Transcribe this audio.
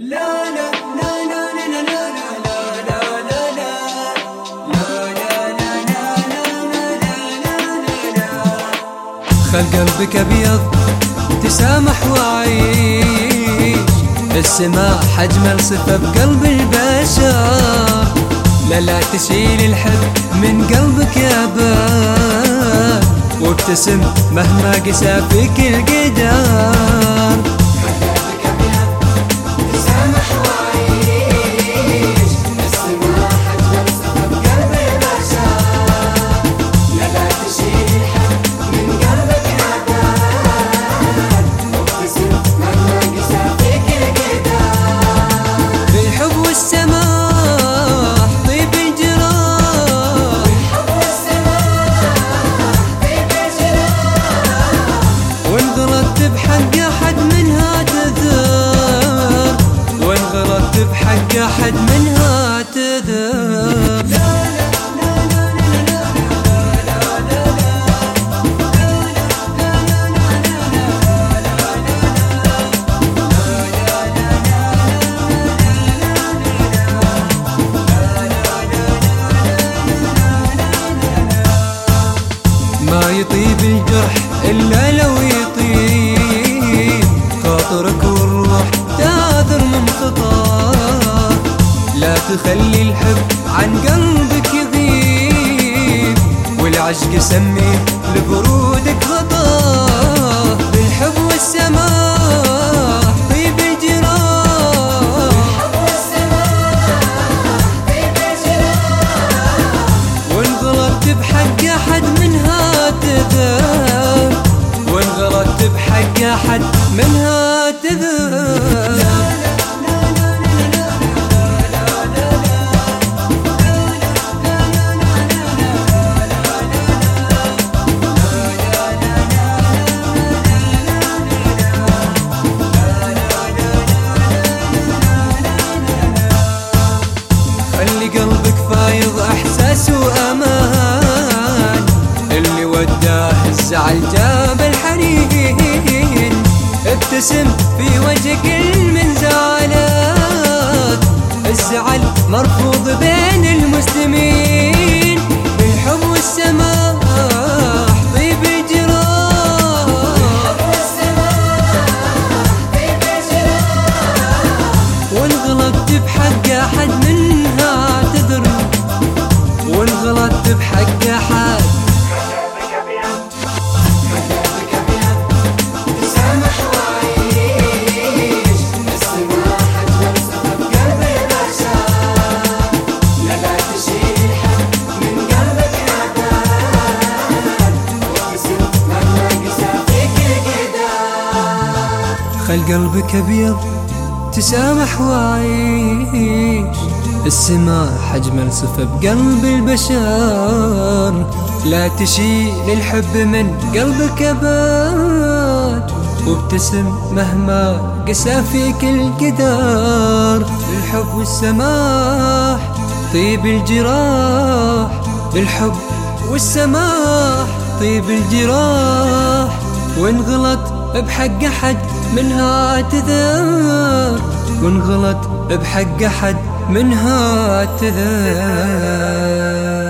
لا لا لا لا لا لا لا خل قلبك ابيض تسامح وعيش السماء حجم صفة بقلب البشر لا لا تشيل الحب من قلبك يا باب وابتسم مهما قسى فيك القدر أحد منها تذب يطيب الجرح إلا لو يطيب. خاطرك والروح تاثر من خطاه لا تخلي الحب عن قلبك يغيب والعشق سمي لبرودك غطاه بالحب والسماح طيب الجراح وان غلطت بحق احد احساس وامان اللي وداه الزعل جاب الحنين. ابتسم في وجه كل من زعلك الزعل مرفوض بين بحق احد خل قلبك أبيض. تسامح وعيش. السماح أجمل صفة بقلب البشر. لا تشيل الحب من قلبك أبد وابتسم مهما قسى فيك القدر بالحب والسماح طيب الجراح. بالحب والسماح طيب الجراح. وان غلط بحق أحد منها تذر وان غلط بحق أحد منها تذر.